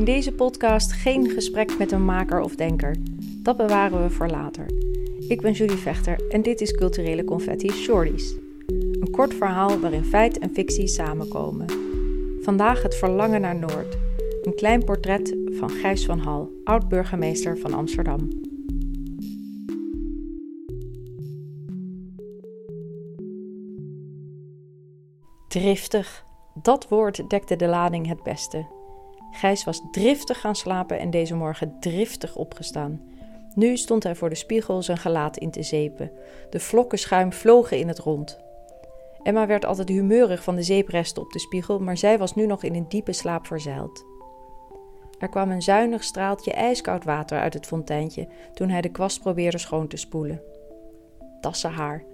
In deze podcast geen gesprek met een maker of denker. Dat bewaren we voor later. Ik ben Julie Vechter en dit is Culturele Confetti Shorties. Een kort verhaal waarin feit en fictie samenkomen. Vandaag het verlangen naar Noord. Een klein portret van Gijs van Hal, oud-burgemeester van Amsterdam. Driftig. Dat woord dekte de lading het beste. Gijs was driftig gaan slapen en deze morgen driftig opgestaan. Nu stond hij voor de spiegel zijn gelaat in te zeepen. De vlokken schuim vlogen in het rond. Emma werd altijd humeurig van de zeepresten op de spiegel, maar zij was nu nog in een diepe slaap verzeild. Er kwam een zuinig straaltje ijskoud water uit het fonteintje toen hij de kwast probeerde schoon te spoelen. Dassen haar.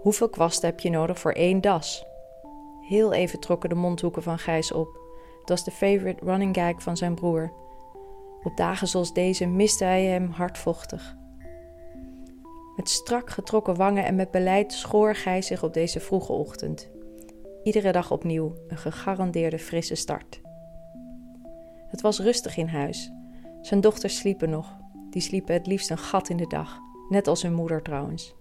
Hoeveel kwasten heb je nodig voor één das? Heel even trokken de mondhoeken van Gijs op. Dat was de favorite running gag van zijn broer. Op dagen zoals deze miste hij hem hardvochtig. Met strak getrokken wangen en met beleid schoor Gijs zich op deze vroege ochtend. Iedere dag opnieuw een gegarandeerde frisse start. Het was rustig in huis. Zijn dochters sliepen nog. Die sliepen het liefst een gat in de dag, net als hun moeder trouwens.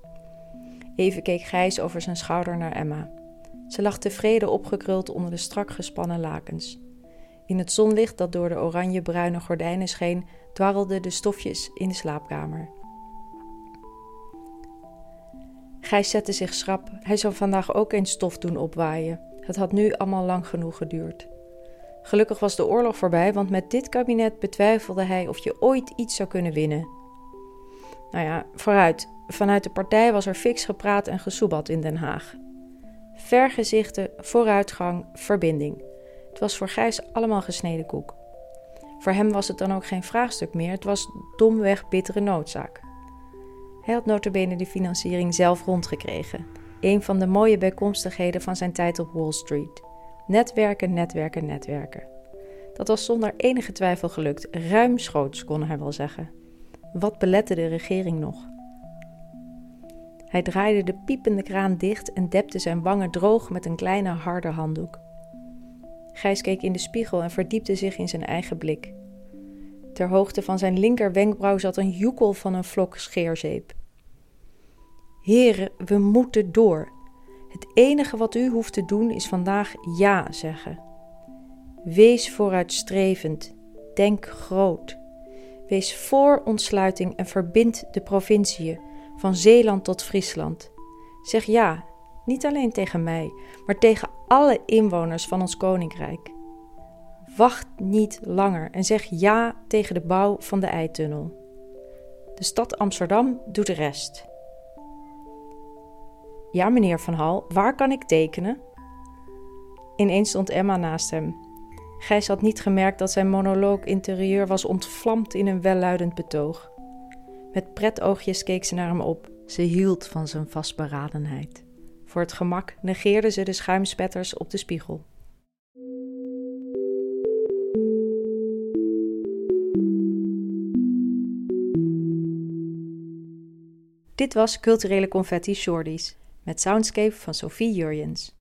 Even keek Gijs over zijn schouder naar Emma. Ze lag tevreden opgekruld onder de strak gespannen lakens. In het zonlicht dat door de oranje-bruine gordijnen scheen, dwarrelden de stofjes in de slaapkamer. Gijs zette zich schrap. Hij zou vandaag ook eens stof doen opwaaien. Het had nu allemaal lang genoeg geduurd. Gelukkig was de oorlog voorbij, want met dit kabinet betwijfelde hij of je ooit iets zou kunnen winnen. Nou ja, vooruit. Vanuit de partij was er fix gepraat en gesoebat in Den Haag. Vergezichten, vooruitgang, verbinding. Het was voor Gijs allemaal gesneden koek. Voor hem was het dan ook geen vraagstuk meer, het was domweg bittere noodzaak. Hij had notabene de financiering zelf rondgekregen. Een van de mooie bijkomstigheden van zijn tijd op Wall Street. Netwerken, netwerken, netwerken. Dat was zonder enige twijfel gelukt, ruimschoots kon hij wel zeggen. Wat belette de regering nog? Hij draaide de piepende kraan dicht en depte zijn wangen droog met een kleine harde handdoek. Gijs keek in de spiegel en verdiepte zich in zijn eigen blik. Ter hoogte van zijn linker wenkbrauw zat een joekel van een vlok scheerzeep. Heren, we moeten door. Het enige wat u hoeft te doen is vandaag ja zeggen. Wees vooruitstrevend, denk groot. Wees voor ontsluiting en verbind de provinciën van Zeeland tot Friesland. Zeg ja, niet alleen tegen mij, maar tegen alle inwoners van ons koninkrijk. Wacht niet langer en zeg ja tegen de bouw van de eitunnel. De stad Amsterdam doet de rest. Ja, meneer Van Hal, waar kan ik tekenen? Ineens stond Emma naast hem. Gijs had niet gemerkt dat zijn monoloog interieur was ontvlamd in een welluidend betoog. Met pretoogjes keek ze naar hem op. Ze hield van zijn vastberadenheid. Voor het gemak negeerde ze de schuimspetters op de spiegel. Dit was Culturele Confetti Shorties met soundscape van Sophie Jurjens.